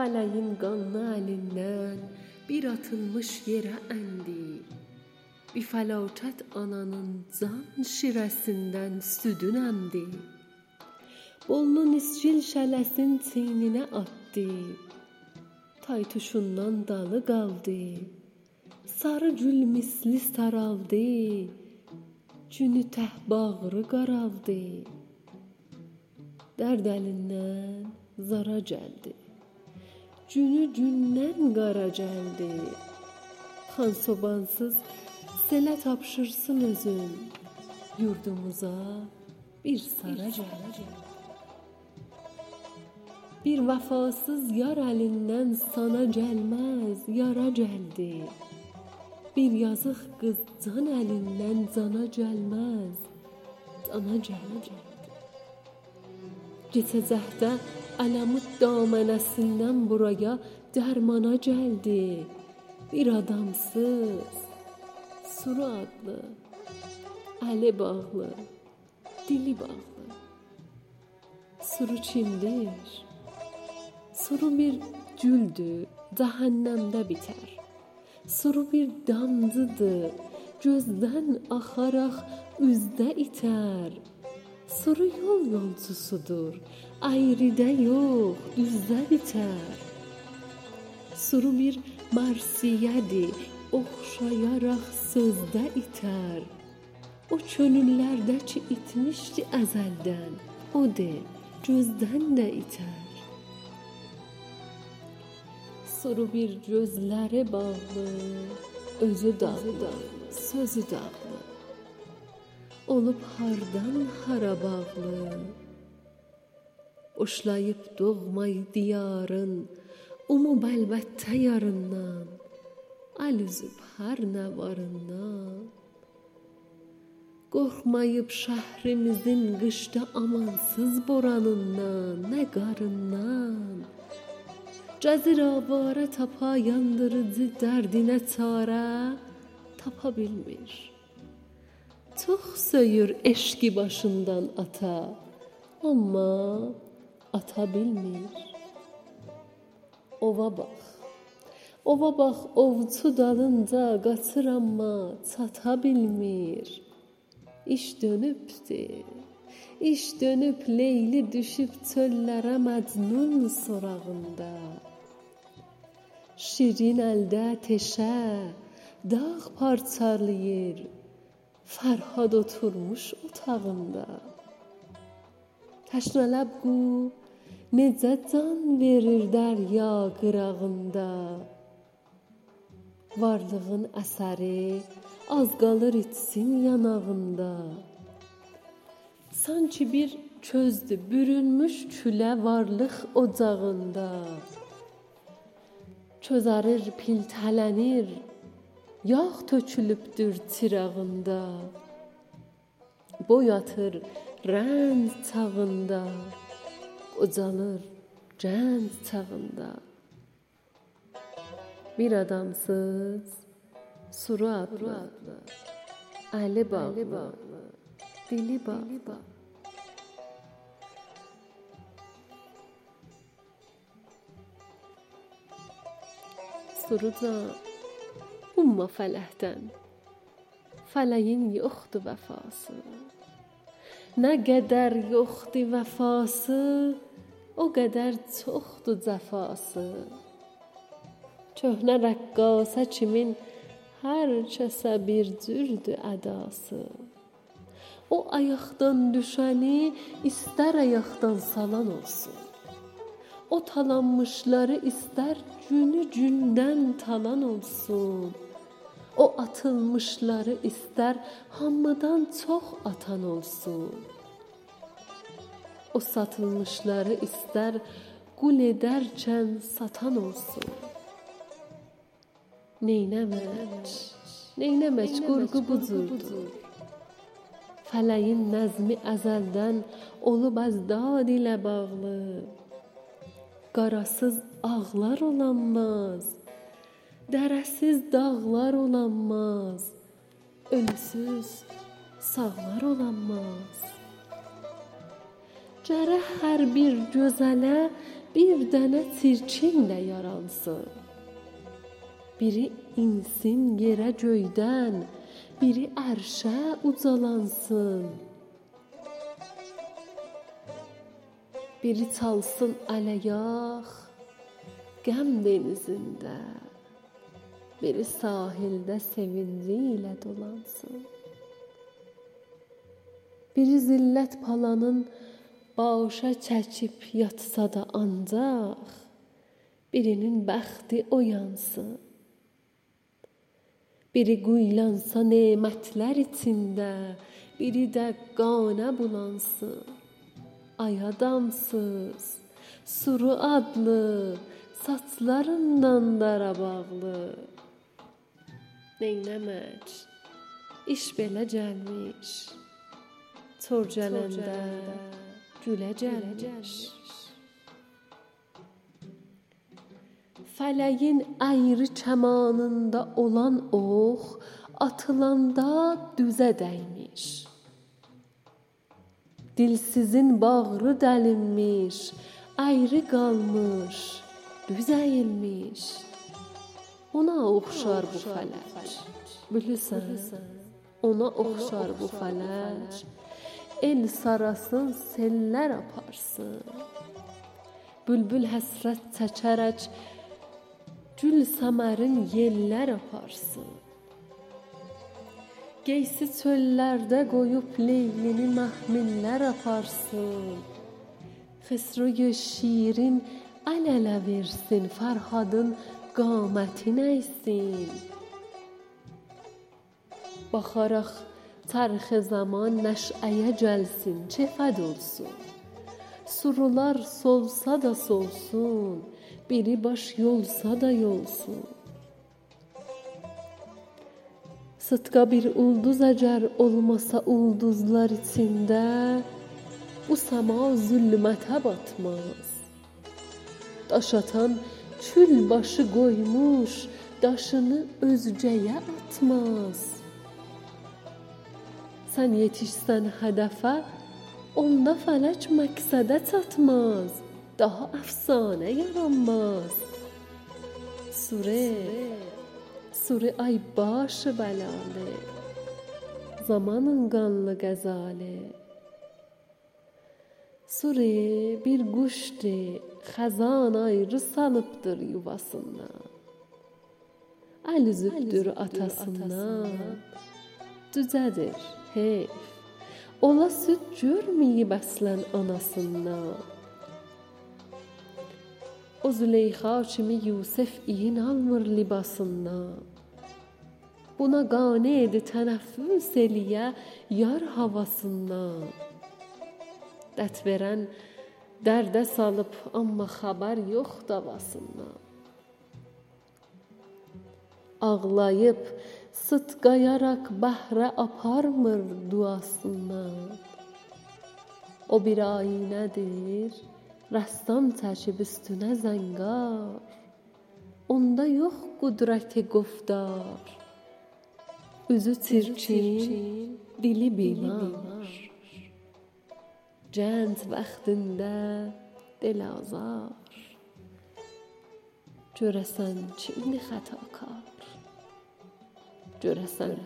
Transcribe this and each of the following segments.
Fələyin qanlı əlindən bir atılmış yerə əndi. Bir fəlakət ananın can şirəsindən südün əmdi. Bollu nisçil şələsin çiyninə atdı. Taytuşundan dalı qaldı. Sarı gül misli saraldı. Günü təh bağrı qaraldı. Dərd əlindən zara gəldi. Günü gündən qara gəldi. Xan sobansız selə tapşırsın özün. Yurdumuza bir sara gəldi. Bir vəfasız yar əlindən sana gəlməz, yara gəldi. Bir yazıq qız can əlindən cana gəlməz, cana gəldi. Keçəcəkdə Əlamut damanəsindən buraya dərmana gəldi. Bir adamsız, Suru adlı, əli bağlı, dili bağlı. Suru kimdir? Suru bir güldür, cəhənnəmdə bitər. Suru bir damcıdır, gözdən axaraq üzdə itər. Soru yol yolcusudur. Ayrıda yox, düzdə bitər. Suru bir marsiyədir, oxşayaraq sözdə itər. O könüllərdə ki itmişdi əzəldən, o de, gözdən də itər. Suru bir gözləri bağlı, özü dağlı, sözü dağlı olub hardan hara bağlı? Uşlayıb doğmay diyarın umub əlbəttə yarından. Əl üzüb hər nə varından. Qorxmayıb şəhrimizin qışda amansız boranından, nə qarından. Cəzir avara tapa yandırıcı dərdinə çarə tapa bilmir. Çox söyür eşqi başından ata, amma ata bilmir. Ova bax. Ova bax, ovçu dalınca qaçır amma çata bilmir. İş dönübdü. İş dönüb Leyli düşüb çöllərə Məcnun sorağında. Şirin əldə teşə, dağ parçalayır. Fərhad oturmuş otağında. Təşnələb qu necə can verir dərya qırağında. Varlığın əsəri az qalır itsin yanağında. Sanki bir közdü bürünmüş külə varlıq ocağında. Çözərir piltələnir Yağ tökülübdür çırağında. Boy atır rənd çağında. Qocalır gəncə çağında. Bir adamsız suru adlı, əli bağlı, dili bağlı. Surucan Umma fələhdən. Fələyin yoxdur vəfası. Nə qədər yoxdur vəfası, o qədər çoxdur cəfası. Köhnə rəqqasə kimin hər kəsə bir cürdür ədası. O ayaqdan düşəni istər ayaqdan salan olsun. O talanmışları istər günü gündən talan olsun. O atılmışları istər hamıdan çox atan olsun. O satılmışları istər qul edərkən satan olsun. Neynəmək, neynəmək qurğu bu cürdür. Fələyin nəzmi əzəldən olub əzdad ilə bağlı. Qarasız ağlar olanmaz dərəsiz dağlar olanmaz, ölüsüz sağlar olanmaz. Gərək hər bir gözələ bir dənə çirkin də yaransın. Biri insin yerə göydən, biri ərşə ucalansın. Biri çalsın ələyaq qəm denizində. Biri sahildə sevinci ilə dolansın. Biri zillət palanın başa çəkib yatsa da ancaq birinin bəxti oyansın. Biri quylansa nemətlər içində, biri də qana bulansın. Ay adamsız, suru adlı, saçlarından dara bağlı. Neynəmək? İş belə gəlmiş. Çor gələndə gülə gəlmiş. Fələyin əyri kəmanında olan ox atılanda düzə dəymiş. Dilsizin bağrı dəlinmiş, əyri qalmış, düz əyilmiş. Ona oxşar bu fələk. Bilirsən, ona oxşar bu fələk. El sarasın, sellər aparsın. Bülbül həsrət çəkərək gül səmərin yellər aparsın. Geysi çöllərdə qoyub leylini məhmillər aparsın. Xisroyu şirin əl-ələ versin, Fərhadın qaməti nəysin. Baxaraq Tarix zaman nəşəyə gəlsin, çefəd olsun. Surular solsa da solsun, biri baş yolsa da yolsun. Sıtqa bir ulduz əgər olmasa ulduzlar içində, bu səma zülmətə batmaz. Daş atan kül başı qoymuş, daşını özgəyə atmaz. Sən yetişsən hədəfə, onda fələk məqsədə çatmaz. Daha əfsanə yaranmaz. Sure, sure ay başı bəlalı. Zamanın qanlı qəzalı. Sure bir quşdur, xəzan ayrı salıbdır yuvasından. Əl üzübdür atasından. Düzədir heyf. Ola süd görməyib əslən anasından. O Züleyxa kimi Yusuf iyin almır libasından. Buna qane edi tənəffüs eləyə yar havasından. Dət verən dərdə salıb amma xəbər yox davasından. Ağlayıb sıtqayaraq bəhrə aparmır duasından. O bir ayinədir, rəssam çəkib üstünə zəngar. Onda yox qüdrəti quftar. Üzü çirkin, dili جنت وقتنده دل آزار. جرسن چین خطا کار؟ جرسن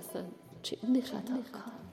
چین خطا کار؟